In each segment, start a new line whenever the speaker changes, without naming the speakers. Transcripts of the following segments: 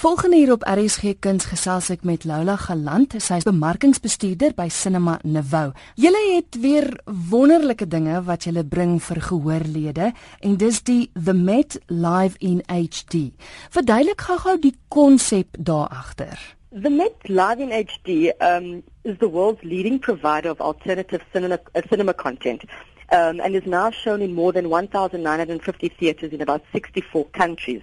Volgende hier op RSG Kuns gesels ek met Lola Galant, sy is bemarkingsbestuurder by Cinema Nouveau. Julle het weer wonderlike dinge wat julle bring vir gehoorlede en dis die The Met Live in HD. Verduidelik gou-gou die konsep daar agter.
The Met Live in HD um is the world's leading provider of alternative cinema, uh, cinema content. Um, and is now shown in more than 1,950 theaters in about 64 countries.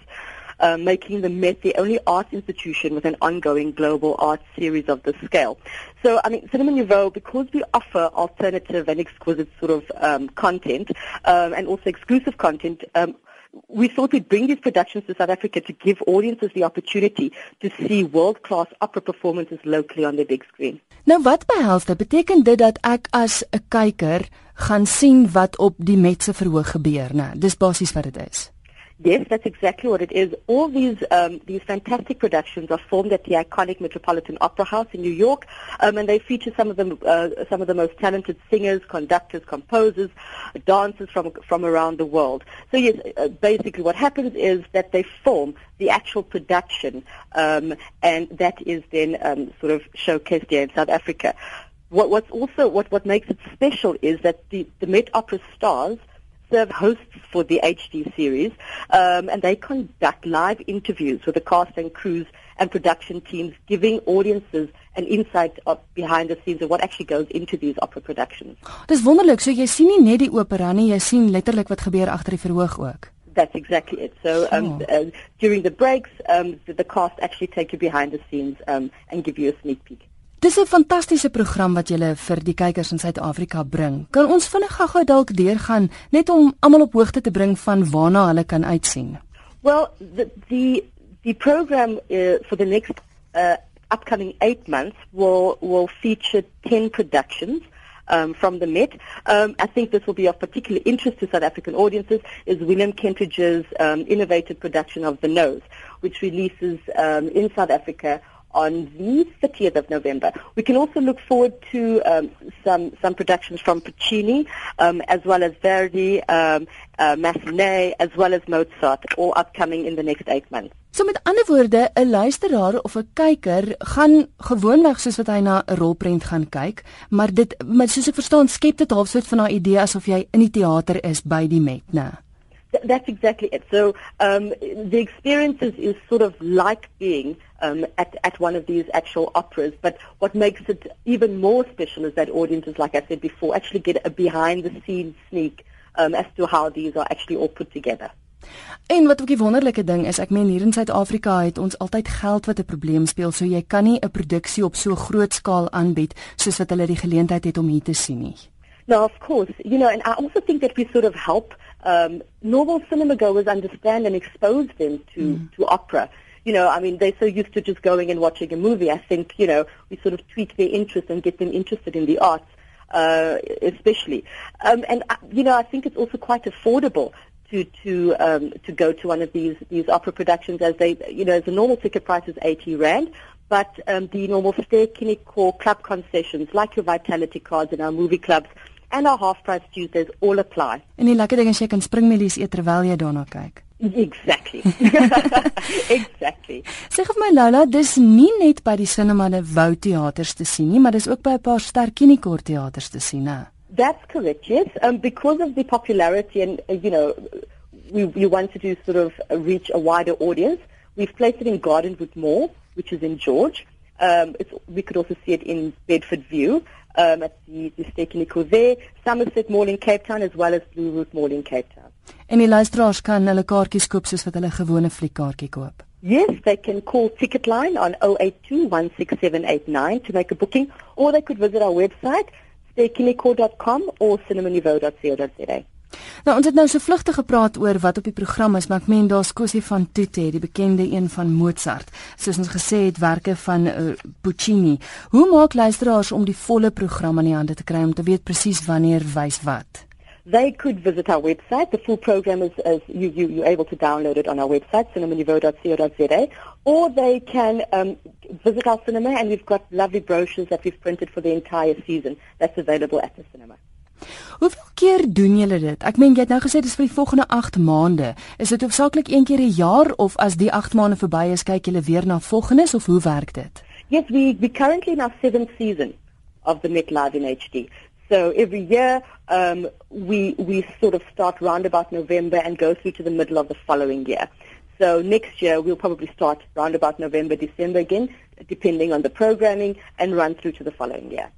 Uh, making the Met the only arts institution with an ongoing global arts series of this scale. So, I mean, Cinema Nouveau, because we offer alternative and exquisite sort of um, content um, and also exclusive content, um, we thought we'd bring these productions to South Africa to give audiences the opportunity to see world-class opera performances locally on the big screen.
Nou wat behels dit? Beteken dit dat ek as 'n kyker gaan sien wat op die Met se verhoog gebeur, né? Dis basies wat dit is.
Yes, that's exactly what it is. All these um, these fantastic productions are filmed at the iconic Metropolitan Opera House in New York, um, and they feature some of the uh, some of the most talented singers, conductors, composers, dancers from from around the world. So yes, uh, basically what happens is that they film the actual production, um, and that is then um, sort of showcased here in South Africa. What, what's also what what makes it special is that the the Met Opera stars serve hosts for the HD series, um, and they conduct live interviews with the cast and crews and production teams, giving audiences an insight of behind the scenes of what actually goes into these opera productions.
Dis wonderlik. So jy sien nie net die opera nie, jy sien letterlik wat gebeur agter die verhoog ook.
That's exactly it. So um, oh. uh, during the breaks, um, the, the cast actually take you behind the scenes um, and give you a sneak peek.
Dis 'n fantastiese program wat julle vir die kykers in Suid-Afrika bring. Kan ons vinnig gou-gou dalk deurgaan net om almal op hoogte te bring van waarna hulle kan uitsien?
Well, the the the program uh, for the next uh, upcoming 8 months will will feature 10 productions. Um, from the Met. Um, I think this will be of particular interest to South African audiences is William Kentridge's um, innovative production of The Nose, which releases um, in South Africa on the 30th of November. We can also look forward to um, some some productions from Puccini, um, as well as Verdi, um, uh, Massenet, as well as Mozart, all upcoming in the next eight months.
So met ander woorde, 'n luisteraar of 'n kyker gaan gewoonweg soos wat hy na 'n rolprent gaan kyk, maar dit maar soos ek verstaan, skep dit half soort van 'n idee asof jy in die teater is by die Met, né?
That's exactly it. So um, the experience is, is sort of like being um, at, at one of these actual operas. But what makes it even more special is that audiences, like I said before, actually get a behind-the-scenes sneak um, as to how these are actually all put together.
En wat ook die wonderlike ding is, ek meen hier in Suid-Afrika het ons altyd geld wat 'n probleem speel, so jy kan nie 'n produksie op so groot skaal aanbied soos wat hulle die geleentheid het om hier te sien nie.
No, of course. You know, and I also think that we sort of help um, normal cinema goers understand and expose them to, mm. to opera. You know, I mean, they're so used to just going and watching a movie. I think, you know, we sort of tweak their interest and get them interested in the arts, uh, especially. Um, and, uh, you know, I think it's also quite affordable to to um, to go to one of these these opera productions as they you know as the normal ticket price is 80 rand but um, the normal stay clinic or club concessions like your vitality cards in our movie clubs and our half price Tuesdays all apply.
En die lekker ding is jy kan springmelies eet terwyl jy daarna kyk.
Exactly. exactly.
Sê vir my Lola, dis nie net by die Cinema de Wou teaters te sien nie, maar dis ook by 'n paar sterkinikor teaters te sien, né?
That's correct. Yes, um because of the popularity and uh, you know we we wanted to sort of reach a wider audience. We've placed it in Gardenwood Mall, which is in George. Um, it's, we could also see it in Bedford View um, at the, the Stekeniko there, Somerset Mall in Cape Town, as well as Blue Route Mall in Cape Town.
En die luisteraars kan hulle kaartjies koop soos wat hulle gewone fliekkaartjie koop.
Yes, they can call Ticketline on 08216789 to make a booking, or they could visit our website, stekeniko.com or cinnamoniveau.co.za.
Nou ons het nou so vlugtig gepraat oor wat op die program is, maar ek meen daar's Cosi van Tutte, die bekende een van Mozart. Soos ons gesê het, werke van uh, Puccini. Hoe maak luisteraars om die volle program aan die hande te kry om te weet presies wanneer wys wat?
They could visit our website. The full program is, is you, you, you're able to download it on our website, cinnamoniveau.co.za, or they can um, visit our cinema, and we've got lovely brochures that we've printed for the entire season that's available at the cinema.
Hoeveel keer doen julle dit? Ek meen jy het nou gesê dis vir die volgende 8 maande. Is dit hoofsaaklik een keer 'n jaar of as die 8 maande verby is, kyk julle weer na volgendes of hoe werk dit?
Yes, we we currently in our seventh season of the Met Live in HD. So every year um, we we sort of start round about November and go through to the middle of the following year. So next year we'll probably start round about November, December again, depending on the programming, and run through to the following year.